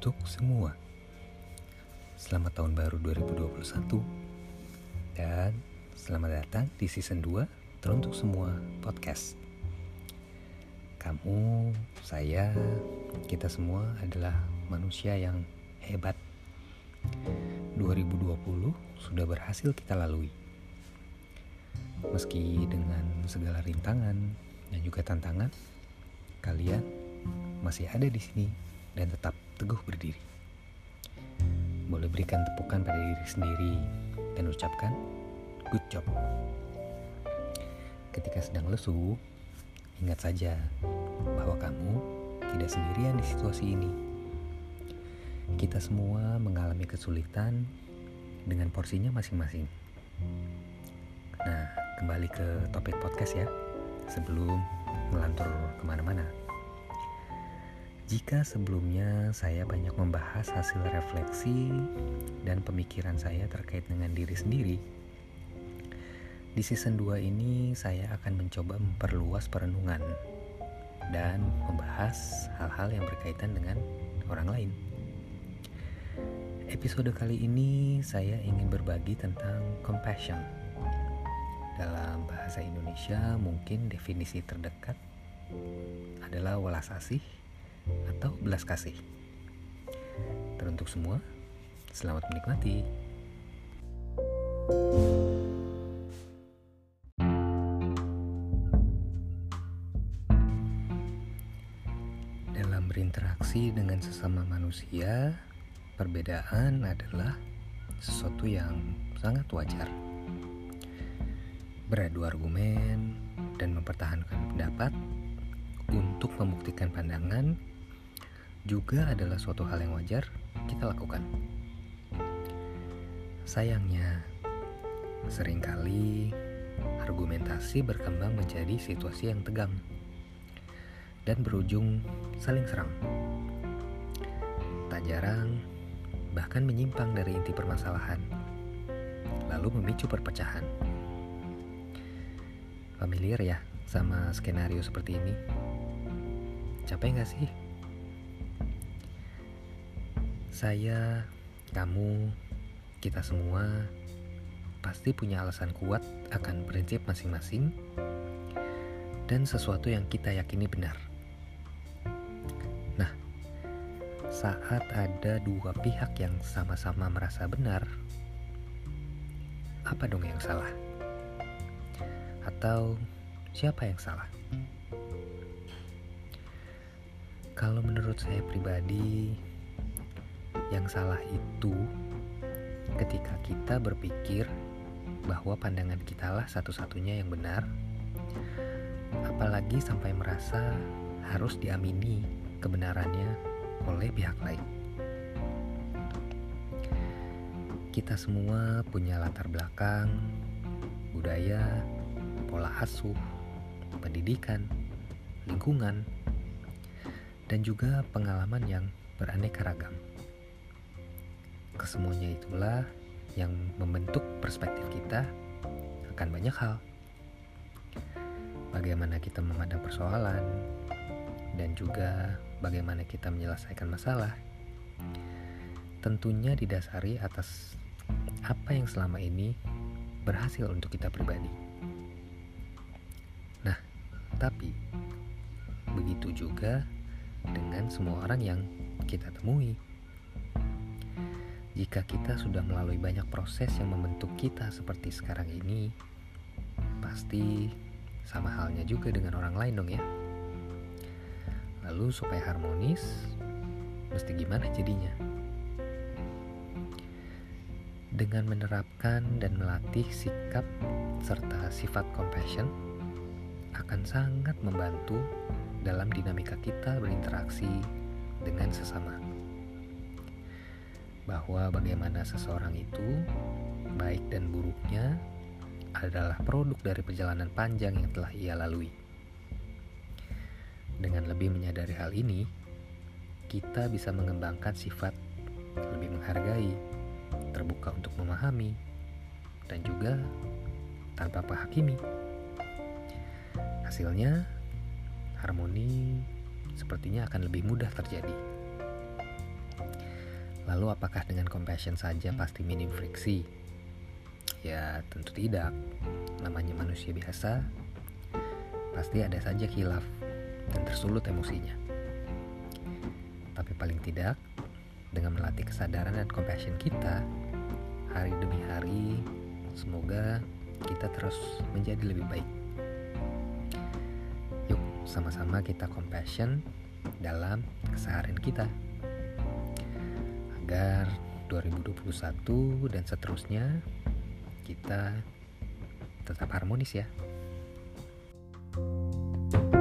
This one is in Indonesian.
untuk semua. Selamat tahun baru 2021 dan selamat datang di season 2 teruntuk semua podcast. Kamu, saya, kita semua adalah manusia yang hebat. 2020 sudah berhasil kita lalui. Meski dengan segala rintangan dan juga tantangan, kalian masih ada di sini dan tetap teguh berdiri. Boleh berikan tepukan pada diri sendiri dan ucapkan good job. Ketika sedang lesu, ingat saja bahwa kamu tidak sendirian di situasi ini. Kita semua mengalami kesulitan dengan porsinya masing-masing. Nah, kembali ke topik podcast ya, sebelum melantur ke mana-mana. Jika sebelumnya saya banyak membahas hasil refleksi dan pemikiran saya terkait dengan diri sendiri, di season 2 ini saya akan mencoba memperluas perenungan dan membahas hal-hal yang berkaitan dengan orang lain. Episode kali ini saya ingin berbagi tentang compassion. Dalam bahasa Indonesia mungkin definisi terdekat adalah welas asih atau belas kasih. Teruntuk semua, selamat menikmati. Dalam berinteraksi dengan sesama manusia, perbedaan adalah sesuatu yang sangat wajar. Beradu argumen dan mempertahankan pendapat untuk membuktikan pandangan juga adalah suatu hal yang wajar kita lakukan. Sayangnya, sering kali argumentasi berkembang menjadi situasi yang tegang dan berujung saling serang. Tak jarang bahkan menyimpang dari inti permasalahan, lalu memicu perpecahan. Familiar ya sama skenario seperti ini? Capek gak sih? Saya, kamu, kita semua pasti punya alasan kuat akan prinsip masing-masing dan sesuatu yang kita yakini benar. Nah, saat ada dua pihak yang sama-sama merasa benar, apa dong yang salah? Atau siapa yang salah? Kalau menurut saya pribadi, yang salah itu ketika kita berpikir bahwa pandangan kita lah satu-satunya yang benar, apalagi sampai merasa harus diamini kebenarannya oleh pihak lain. Kita semua punya latar belakang, budaya, pola asuh, pendidikan, lingkungan, dan juga pengalaman yang beraneka ragam. Kesemuanya itulah yang membentuk perspektif kita akan banyak hal. Bagaimana kita memandang persoalan dan juga bagaimana kita menyelesaikan masalah. Tentunya didasari atas apa yang selama ini berhasil untuk kita pribadi. Nah, tapi begitu juga dengan semua orang yang kita temui. Jika kita sudah melalui banyak proses yang membentuk kita seperti sekarang ini, pasti sama halnya juga dengan orang lain dong ya. Lalu supaya harmonis, mesti gimana jadinya? Dengan menerapkan dan melatih sikap serta sifat compassion akan sangat membantu dalam dinamika kita berinteraksi dengan sesama bahwa bagaimana seseorang itu, baik dan buruknya, adalah produk dari perjalanan panjang yang telah ia lalui. Dengan lebih menyadari hal ini, kita bisa mengembangkan sifat lebih menghargai, terbuka untuk memahami, dan juga tanpa menghakimi. Hasilnya, harmoni sepertinya akan lebih mudah terjadi. Lalu apakah dengan compassion saja pasti minim friksi? Ya tentu tidak. Namanya manusia biasa, pasti ada saja kilaf dan tersulut emosinya. Tapi paling tidak, dengan melatih kesadaran dan compassion kita, hari demi hari, semoga kita terus menjadi lebih baik. Yuk, sama-sama kita compassion dalam keseharian kita. Agar 2021 dan seterusnya kita tetap harmonis ya. thank you